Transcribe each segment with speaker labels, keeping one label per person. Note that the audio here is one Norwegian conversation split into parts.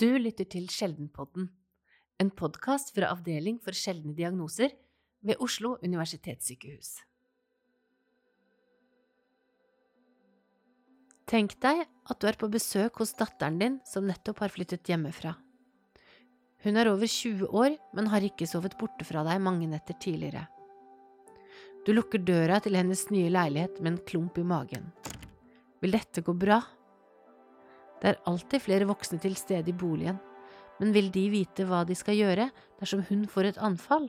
Speaker 1: Du lytter til Sjeldenpodden, en podkast fra Avdeling for sjeldne diagnoser ved Oslo universitetssykehus. Tenk deg at du er på besøk hos datteren din som nettopp har flyttet hjemmefra. Hun er over 20 år, men har ikke sovet borte fra deg mange netter tidligere. Du lukker døra til hennes nye leilighet med en klump i magen. Vil dette gå bra? Det er alltid flere voksne til stede i boligen, men vil de vite hva de skal gjøre dersom hun får et anfall?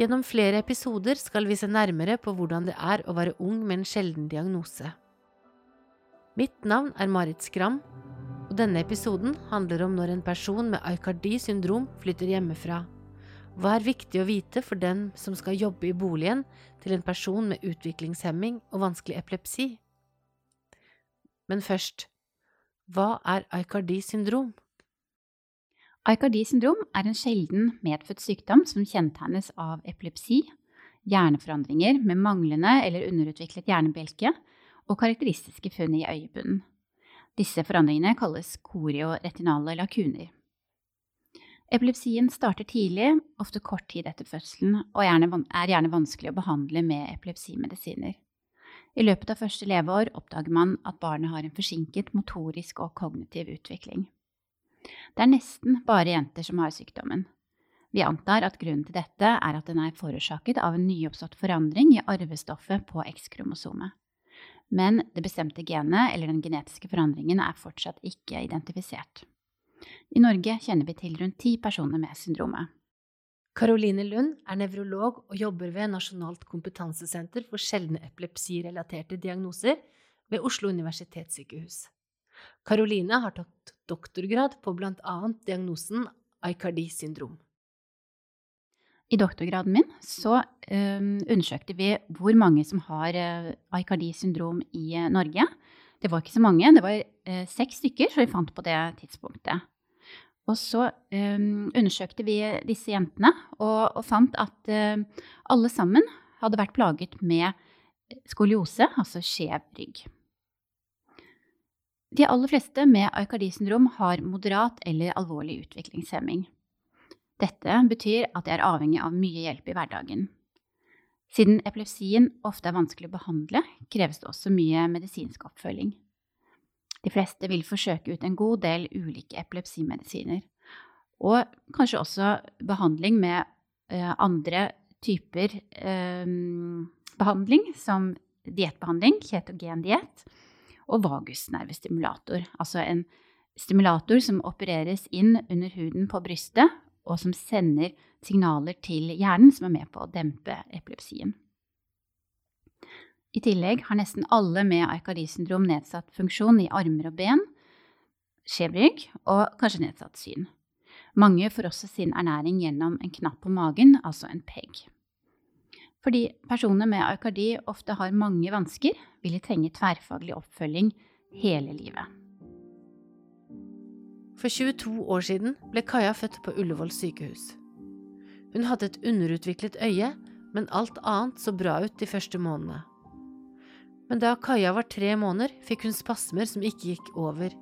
Speaker 1: Gjennom flere episoder skal vi se nærmere på hvordan det er å være ung med en sjelden diagnose. Mitt navn er Marit Skram, og denne episoden handler om når en person med Aicardi syndrom flytter hjemmefra. Hva er viktig å vite for den som skal jobbe i boligen til en person med utviklingshemming og vanskelig epilepsi? Men først, hva er
Speaker 2: Aikardi-syndrom? Aikardi-syndrom er en sjelden medfødt sykdom som kjennetegnes av epilepsi, hjerneforandringer med manglende eller underutviklet hjernebjelke og karakteristiske funn i øyebunnen. Disse forandringene kalles korioretinale lakuner. Epilepsien starter tidlig, ofte kort tid etter fødselen, og er gjerne vanskelig å behandle med epilepsimedisiner. I løpet av første leveår oppdager man at barnet har en forsinket motorisk og kognitiv utvikling. Det er nesten bare jenter som har sykdommen. Vi antar at grunnen til dette er at den er forårsaket av en nyoppstått forandring i arvestoffet på X-kromosomet men det bestemte genet eller den genetiske forandringen er fortsatt ikke identifisert. I Norge kjenner vi til rundt ti personer med syndromet.
Speaker 1: Karoline Lund er nevrolog og jobber ved Nasjonalt kompetansesenter for sjeldne epilepsirelaterte diagnoser ved Oslo universitetssykehus. Karoline har tatt doktorgrad på annet diagnosen Aicardi syndrom.
Speaker 2: I doktorgraden min så um, undersøkte vi hvor mange som har uh, Aicardi syndrom i uh, Norge. Det var ikke så mange, det var uh, seks stykker som vi fant på det tidspunktet. Og så um, undersøkte vi disse jentene og, og fant at alle sammen hadde vært plaget med skoliose, altså skjev rygg. De aller fleste med Aicardi syndrom har moderat eller alvorlig utviklingshemming. Dette betyr at de er avhengig av mye hjelp i hverdagen. Siden epilepsien ofte er vanskelig å behandle, kreves det også mye medisinsk oppfølging. De fleste vil forsøke ut en god del ulike epilepsimedisiner, og kanskje også behandling med uh, andre typer uh, behandling, som diettbehandling, ketogendiett, og vagusnervestimulator, altså en stimulator som opereres inn under huden på brystet og som sender signaler til hjernen som er med på å dempe epilepsien. I tillegg har nesten alle med Aicardi-syndrom nedsatt funksjon i armer og ben, skjev rygg og kanskje nedsatt syn. Mange får også sin ernæring gjennom en knapp på magen, altså en PEG. Fordi personer med Aicardi ofte har mange vansker, vil de trenge tverrfaglig oppfølging hele livet.
Speaker 1: For 22 år siden ble Kaja født på Ullevål sykehus. Hun hadde et underutviklet øye, men alt annet så bra ut de første månedene. Men da Kaja var tre måneder, fikk hun spasmer som ikke gikk over.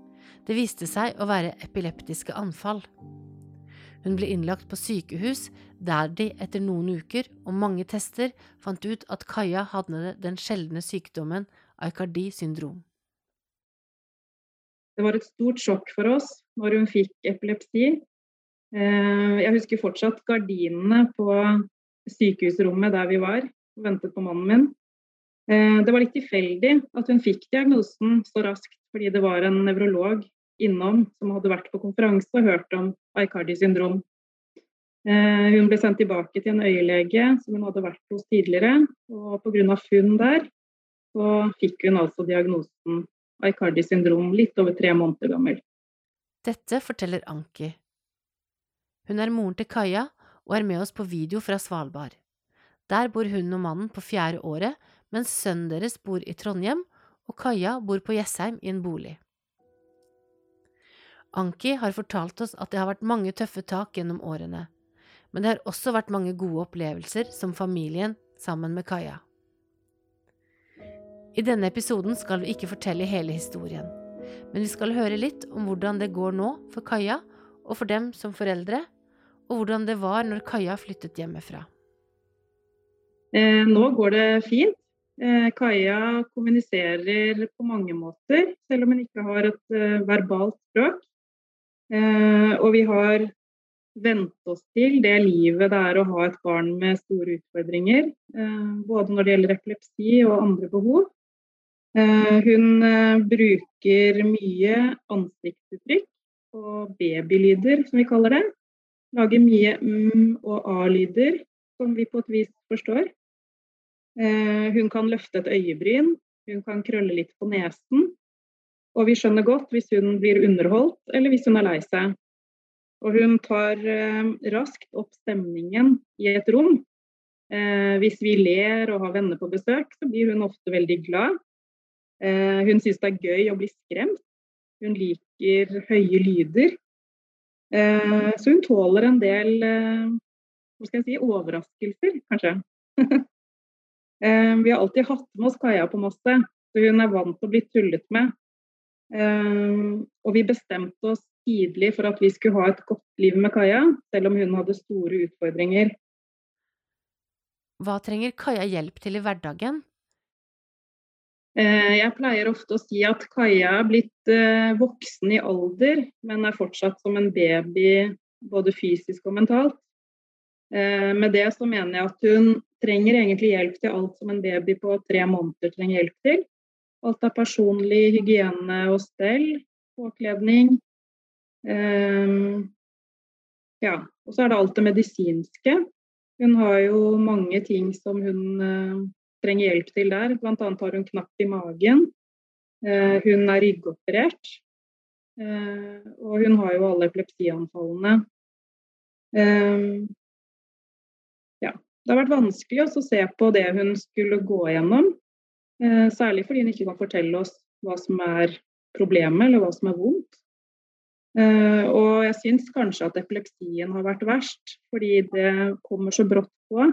Speaker 1: Det viste seg å være epileptiske anfall. Hun ble innlagt på sykehus, der de etter noen uker og mange tester fant ut at Kaja hadde den sjeldne sykdommen Aikardi syndrom.
Speaker 3: Det var et stort sjokk for oss når hun fikk epilepsi. Eh, jeg husker fortsatt gardinene på sykehusrommet der vi var og ventet på mannen min. Eh, det var litt tilfeldig at hun fikk diagnosen så raskt, fordi det var en nevrolog innom som hadde vært på konferanse og hørt om Aicardi syndrom. Eh, hun ble sendt tilbake til en øyelege som hun hadde vært hos tidligere, og pga. funn der så fikk hun altså diagnosen Aicardi syndrom, litt over tre måneder gammel.
Speaker 1: Dette forteller Anki. Hun er moren til Kaja og er med oss på video fra Svalbard. Der bor hun og mannen på fjerde året, mens sønnen deres bor i Trondheim, og Kaja bor på Jessheim i en bolig. Anki har fortalt oss at det har vært mange tøffe tak gjennom årene, men det har også vært mange gode opplevelser som familien sammen med Kaja. I denne episoden skal vi ikke fortelle hele historien. Men vi skal høre litt om hvordan det går nå for Kaja, og for dem som foreldre, og hvordan det var når Kaja flyttet hjemmefra.
Speaker 3: Eh, nå går det fint. Eh, Kaja kommuniserer på mange måter, selv om hun ikke har et eh, verbalt språk. Eh, og vi har vent oss til det livet det er å ha et barn med store utfordringer. Både når det gjelder epilepsi og andre behov. Eh, hun bruker mye ansiktsuttrykk og babylyder, som vi kaller det. Lager mye m- og a-lyder, som vi på et vis forstår. Hun kan løfte et øyebryn, hun kan krølle litt på nesen. Og vi skjønner godt hvis hun blir underholdt, eller hvis hun er lei seg. Og hun tar eh, raskt opp stemningen i et rom. Eh, hvis vi ler og har venner på besøk, så blir hun ofte veldig glad. Eh, hun syns det er gøy å bli skremt. Hun liker høye lyder. Eh, så hun tåler en del eh, hva skal jeg si, overraskelser, kanskje. Eh, vi har alltid hatt med oss Kaja på masse, så hun er vant til å bli tullet med. Ehm, og vi bestemte oss tidlig for at vi skulle ha et godt liv med Kaja, selv om hun hadde store utfordringer.
Speaker 1: Hva trenger Kaja hjelp til i hverdagen?
Speaker 3: Eh, jeg pleier ofte å si at Kaja er blitt eh, voksen i alder, men er fortsatt som en baby både fysisk og mentalt. Eh, med det så mener jeg at hun trenger egentlig hjelp til alt som en baby på tre måneder trenger hjelp til. Alt av personlig hygiene og stell, påkledning. Um, ja, og så er det alt det medisinske. Hun har jo mange ting som hun uh, trenger hjelp til der. Bl.a. har hun knapp i magen. Uh, hun er ryggoperert. Uh, og hun har jo alle epilepsianfallene. Um, det har vært vanskelig å se på det hun skulle gå gjennom. Eh, særlig fordi hun ikke kan fortelle oss hva som er problemet eller hva som er vondt. Eh, og jeg syns kanskje at epilepsien har vært verst, fordi det kommer så brått på.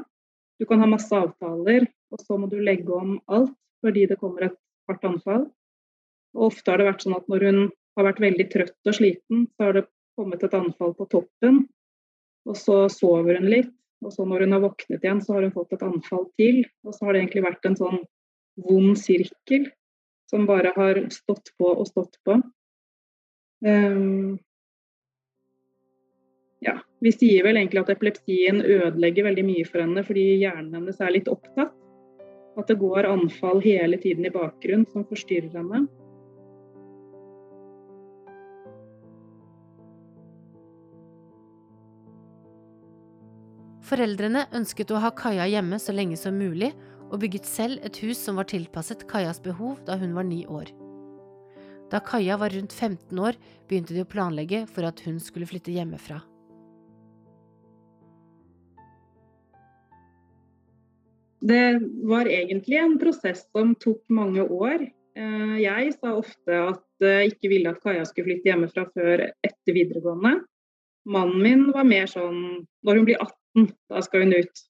Speaker 3: Du kan ha masse avtaler, og så må du legge om alt fordi det kommer et hardt anfall. Og ofte har det vært sånn at når hun har vært veldig trøtt og sliten, så har det kommet et anfall på toppen, og så sover hun litt. Og så når hun har våknet igjen, så har hun fått et anfall til. Og så har det egentlig vært en sånn vond sirkel som bare har stått på og stått på. Um, ja, vi sier vel egentlig at epilepsien ødelegger veldig mye for henne fordi hjernen hennes er litt opptatt. At det går anfall hele tiden i bakgrunnen som forstyrrer henne.
Speaker 1: Foreldrene ønsket å ha Kaja hjemme så lenge som mulig, og bygget selv et hus som var tilpasset Kajas behov da hun var ni år. Da Kaja var rundt 15 år, begynte de å planlegge for at hun skulle flytte hjemmefra.
Speaker 3: Det var egentlig en prosess som tok mange år. Eh, jeg sa ofte at jeg ikke ville at Kaja skulle flytte hjemmefra før etter videregående. Mannen min var mer sånn når hun blir 18, da skal hun ut.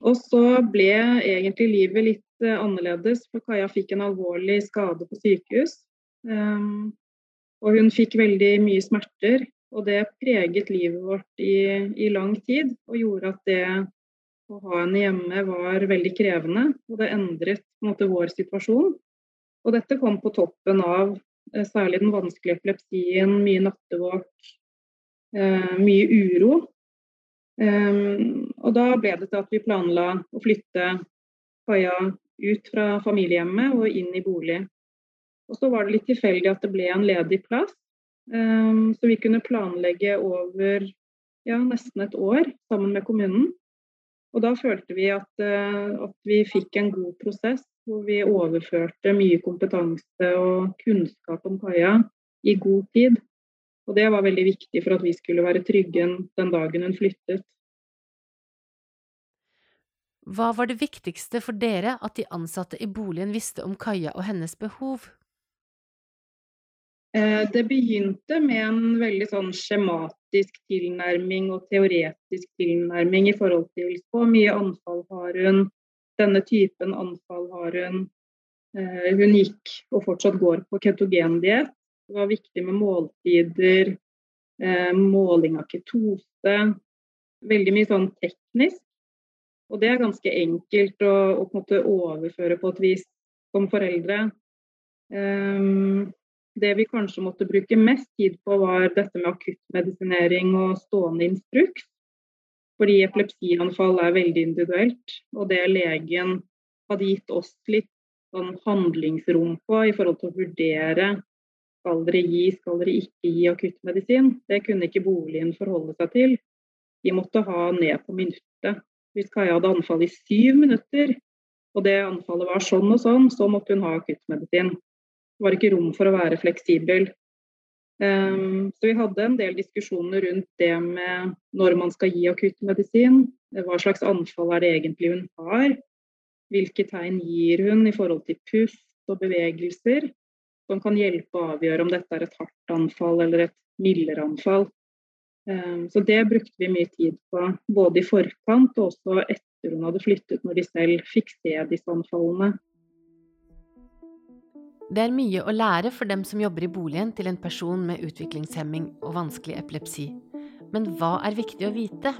Speaker 3: Og så ble egentlig livet litt uh, annerledes, for Kaja fikk en alvorlig skade på sykehus. Um, og hun fikk veldig mye smerter, og det preget livet vårt i, i lang tid. Og gjorde at det å ha henne hjemme var veldig krevende, og det endret en måte vår situasjon. Og dette kom på toppen av uh, særlig den vanskelige epilepsien, mye nattevåk, uh, mye uro. Um, og da ble det til at vi planla å flytte Kaja ut fra familiehjemmet og inn i bolig. Og så var det litt tilfeldig at det ble en ledig plass, um, så vi kunne planlegge over ja, nesten et år sammen med kommunen. Og da følte vi at, uh, at vi fikk en god prosess hvor vi overførte mye kompetanse og kunnskap om Kaja i god tid. Og det var veldig viktig for at vi skulle være trygge den dagen hun flyttet.
Speaker 1: Hva var det viktigste for dere at de ansatte i boligen visste om Kaja og hennes behov?
Speaker 3: Eh, det begynte med en veldig sånn skjematisk tilnærming og teoretisk tilnærming i forhold til så mye anfall har hun, denne typen anfall har hun. Eh, hun gikk og fortsatt går på ketogendiett. Det var viktig med måltider, eh, måling av ketose. Veldig mye sånn teknisk. Og det er ganske enkelt å, å på en måte overføre på et vis som foreldre. Um, det vi kanskje måtte bruke mest tid på, var dette med akuttmedisinering og stående instruks. Fordi epilepsianfall er veldig individuelt. Og det legen hadde gitt oss litt sånn handlingsrom på i forhold til å vurdere skal dere gi, skal dere ikke gi akuttmedisin. Det kunne ikke boligen forholde seg til. De måtte ha ned på minuttet. Hvis Kaja hadde anfall i syv minutter, og det anfallet var sånn og sånn, så måtte hun ha akuttmedisin. Det var ikke rom for å være fleksibel. Um, så vi hadde en del diskusjoner rundt det med når man skal gi akuttmedisin. Hva slags anfall er det egentlig hun har? Hvilke tegn gir hun i forhold til pust og bevegelser? Som kan hjelpe å avgjøre om dette er et hardt anfall eller et mildere anfall. Um, så det brukte vi mye tid på, både i forkant og også etter hun hadde flyttet, når de selv fikk se disse anfallene.
Speaker 1: Det er mye å lære for dem som jobber i boligen til en person med utviklingshemming og vanskelig epilepsi. Men hva er viktig å vite?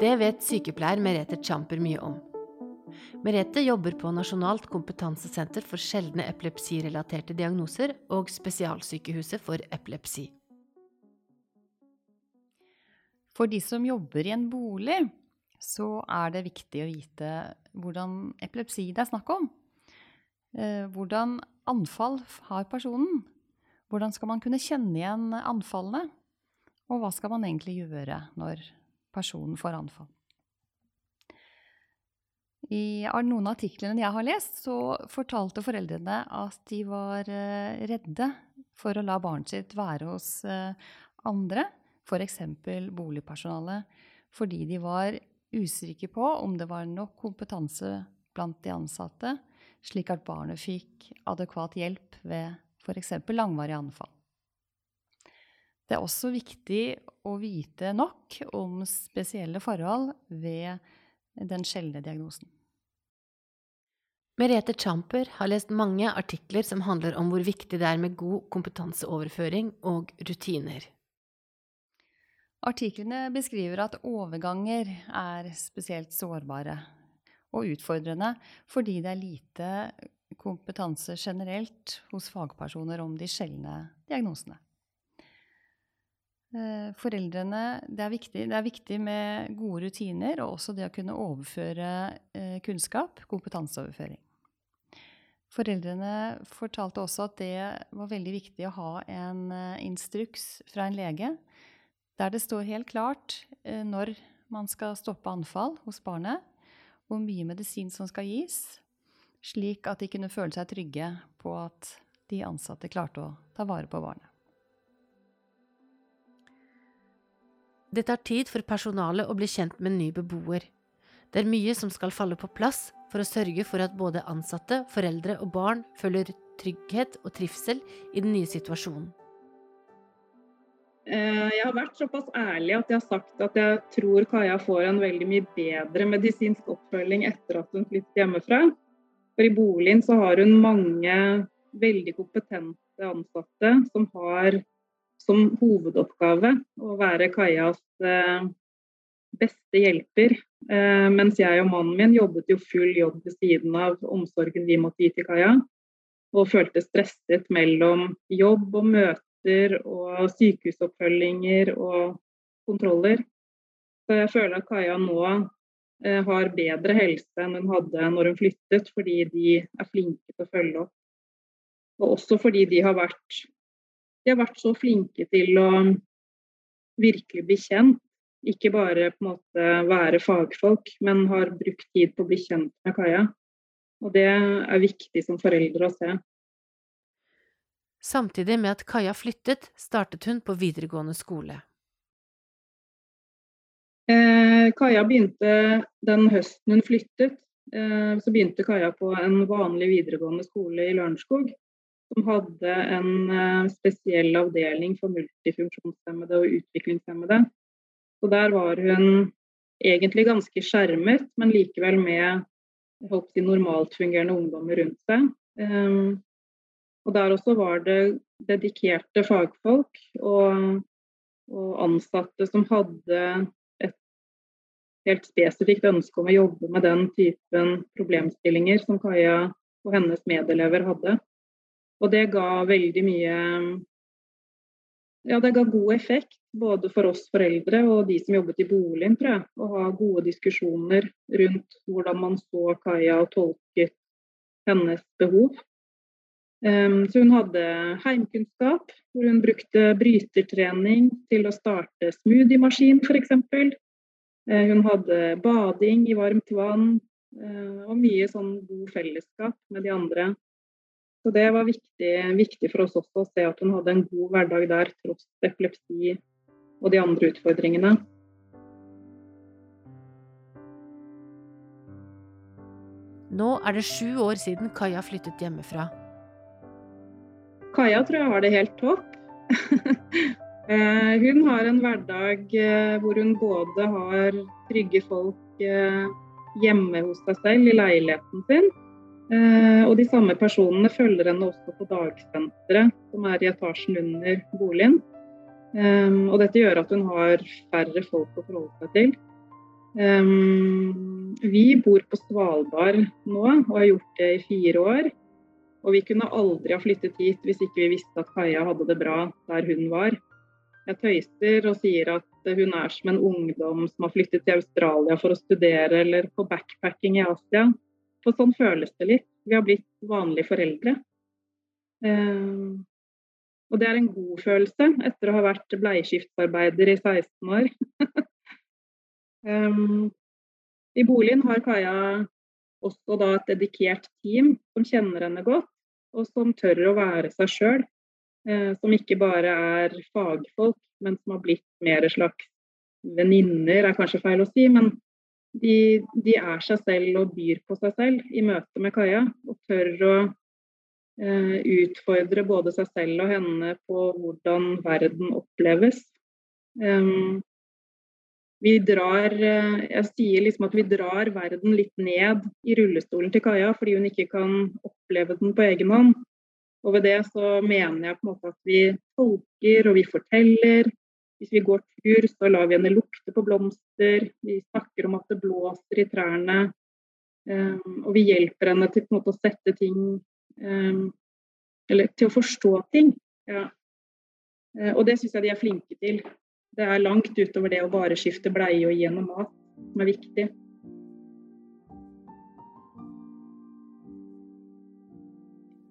Speaker 1: Det vet sykepleier Merete Champer mye om. Merete jobber på Nasjonalt kompetansesenter for sjeldne epilepsirelaterte diagnoser og Spesialsykehuset for epilepsi.
Speaker 4: For de som jobber i en bolig, så er det viktig å vite hvordan epilepsi det er snakk om. Eh, hvordan anfall har personen? Hvordan skal man kunne kjenne igjen anfallene? Og hva skal man egentlig gjøre når personen får anfall? I noen av artiklene jeg har lest, så fortalte foreldrene at de var eh, redde for å la barnet sitt være hos eh, andre, f.eks. boligpersonale, fordi de var usikre på om det var nok kompetanse blant de ansatte slik at barnet fikk adekvat hjelp ved f.eks. langvarige anfall. Det er også viktig å vite nok om spesielle forhold ved den sjeldne diagnosen.
Speaker 1: Merete Champer har lest mange artikler som handler om hvor viktig det er med god kompetanseoverføring og rutiner.
Speaker 4: Artiklene beskriver at overganger er spesielt sårbare og utfordrende fordi det er lite kompetanse generelt hos fagpersoner om de sjeldne diagnosene. Eh, foreldrene, det er, viktig, det er viktig med gode rutiner og også det å kunne overføre eh, kunnskap, kompetanseoverføring. Foreldrene fortalte også at det var veldig viktig å ha en eh, instruks fra en lege der det står helt klart når man skal stoppe anfall hos barnet, hvor mye medisin som skal gis, slik at de kunne føle seg trygge på at de ansatte klarte å ta vare på barnet.
Speaker 1: Det tar tid for personalet å bli kjent med en ny beboer. Det er mye som skal falle på plass for å sørge for at både ansatte, foreldre og barn føler trygghet og trivsel i den nye situasjonen.
Speaker 3: Eh, jeg har vært såpass ærlig at jeg har sagt at jeg tror Kaja får en veldig mye bedre medisinsk oppfølging etter at hun flyttet hjemmefra. For i boligen så har hun mange veldig kompetente ansatte som har som hovedoppgave å være Kajas eh, beste hjelper. Eh, mens jeg og mannen min jobbet jo full jobb ved siden av omsorgen vi måtte gi til Kaja. Og følte stresset mellom jobb og møter og sykehusoppfølginger og kontroller. Så jeg føler at Kaja nå eh, har bedre helse enn hun hadde når hun flyttet, fordi de er flinke til å følge opp. Og også fordi de har vært, de har vært så flinke til å virkelig bli kjent. Ikke bare på en måte være fagfolk, men har brukt tid på å bli kjent med Kaja. Og det er viktig som foreldre å se.
Speaker 1: Samtidig med at Kaja flyttet, startet hun på videregående skole.
Speaker 3: Eh, Kaja begynte den høsten hun flyttet, eh, så begynte Kaja på en vanlig videregående skole i Lørenskog. Som hadde en eh, spesiell avdeling for multifunksjonshemmede og utviklingshemmede. Så der var hun egentlig ganske skjermet, men likevel med holdt de normalt fungerende ungdommer rundt seg. Um, Og der også var det dedikerte fagfolk og, og ansatte som hadde et helt spesifikt ønske om å jobbe med den typen problemstillinger som Kaja og hennes medelever hadde. Og det ga veldig mye Ja, det ga god effekt både for oss foreldre og de som jobbet i boligen, tror jeg. Å ha gode diskusjoner rundt hvordan man så Kaja og tolket hennes behov. Um, så hun hadde heimkunnskap, hvor hun brukte brytertrening til å starte smoothiemaskin f.eks. Eh, hun hadde bading i varmt vann uh, og mye sånn god fellesskap med de andre så det var viktig, viktig, for oss også å se at hun hadde en god hverdag der, tross epilepsi og de andre utfordringene.
Speaker 1: Nå er det sju år siden Kaja flyttet hjemmefra.
Speaker 3: Kaja tror jeg har det helt topp. Eh, hun har en hverdag eh, hvor hun både har trygge folk eh, hjemme hos seg selv i leiligheten sin, og de samme personene følger henne også på dagsenteret, som er i etasjen under boligen. Um, og dette gjør at hun har færre folk å forholde seg til. Um, vi bor på Svalbard nå og har gjort det i fire år. Og vi kunne aldri ha flyttet hit hvis ikke vi visste at Kaja hadde det bra der hun var. Jeg tøyser og sier at hun er som en ungdom som har flyttet til Australia for å studere eller på backpacking i Asia. For sånn føles det litt. Vi har blitt vanlige foreldre. Eh, og det er en god følelse etter å ha vært bleieskiftarbeider i 16 år. um, I boligen har Kaja også da et dedikert team som kjenner henne godt, og som tør å være seg sjøl. Eh, som ikke bare er fagfolk, men som har blitt mer slags venninner, er kanskje feil å si, men de, de, er seg selv og byr på seg selv i møte med Kaja. Og tør å eh, utfordre både seg selv og henne på hvordan verden oppleves. Um, vi drar eh, Jeg sier liksom at vi drar verden litt ned i rullestolen til Kaja fordi hun ikke kan oppleve den på egen hånd. Og ved det så mener jeg på en måte at vi tolker og vi forteller hvis vi går tur, så lar vi henne lukte på blomster. Vi snakker om at det blåser i trærne. Um, og vi hjelper henne til måte, å sette ting um, Eller til å forstå ting. Ja. Uh, og det syns jeg de er flinke til. Det er langt utover det å bare skifte bleie og gi henne mat som er viktig.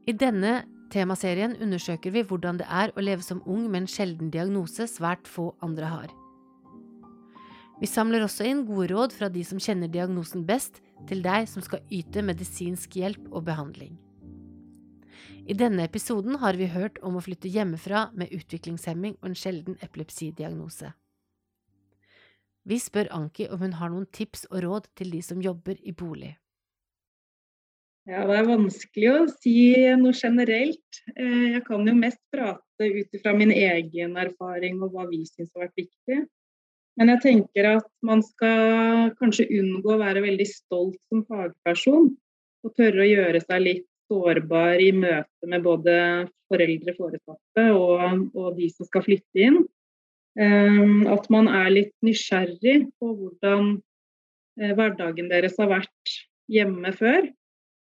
Speaker 1: I denne temaserien undersøker vi hvordan det er å leve som ung med en sjelden diagnose svært få andre har. Vi samler også inn gode råd fra de som kjenner diagnosen best, til deg som skal yte medisinsk hjelp og behandling. I denne episoden har vi hørt om å flytte hjemmefra med utviklingshemming og en sjelden epilepsidiagnose. Vi spør Anki om hun har noen tips og råd til de som jobber i bolig.
Speaker 3: Ja, Det er vanskelig å si noe generelt. Eh, jeg kan jo mest prate ut fra min egen erfaring og hva vi syns har vært viktig. Men jeg tenker at man skal kanskje unngå å være veldig stolt som fagperson. Og tørre å gjøre seg litt sårbar i møte med både foreldre, foresatte og, og de som skal flytte inn. Um, at man er litt nysgjerrig på hvordan uh, hverdagen deres har vært hjemme før.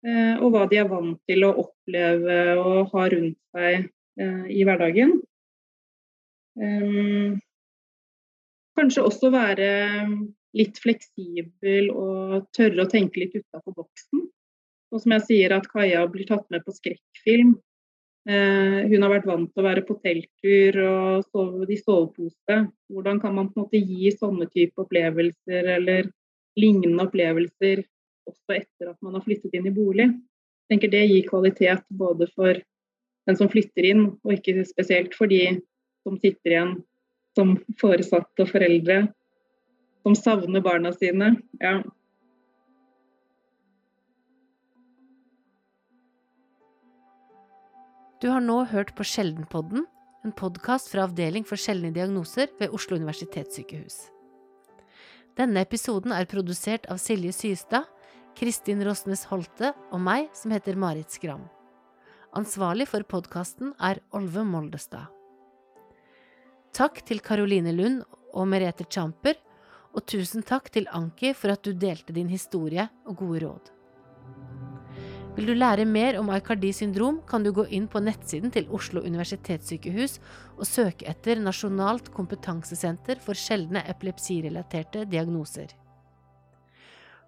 Speaker 3: Eh, og hva de er vant til å oppleve og ha rundt seg eh, i hverdagen. Eh, kanskje også være litt fleksibel og tørre å tenke litt utafor boksen. Og som jeg sier, at Kaja blir tatt med på skrekkfilm. hun har vært vant til å være på telttur og sove i sovepose. Hvordan kan man på en måte gi sånne type opplevelser eller lignende opplevelser også etter at man har flyttet inn i bolig. Jeg tenker Det gir kvalitet både for den som flytter inn, og ikke spesielt for de som sitter igjen som foresatte og foreldre, som savner barna sine. Ja.
Speaker 1: Du har nå hørt på Sjeldenpodden, en podkast fra Avdeling for sjeldne diagnoser ved Oslo universitetssykehus. Denne episoden er produsert av Silje Systad Kristin Rosnes Holte og meg, som heter Marit Skram. Ansvarlig for podkasten er Olve Moldestad. Takk til Karoline Lund og Merete Champer, og tusen takk til Anki for at du delte din historie og gode råd. Vil du lære mer om Aikardi syndrom, kan du gå inn på nettsiden til Oslo universitetssykehus og søke etter Nasjonalt kompetansesenter for sjeldne epilepsirelaterte diagnoser.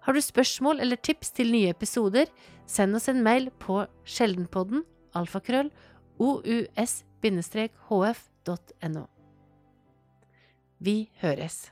Speaker 1: Har du spørsmål eller tips til nye episoder, send oss en mail på sjeldenpodden alfakrøll ous-hf.no. Vi høres.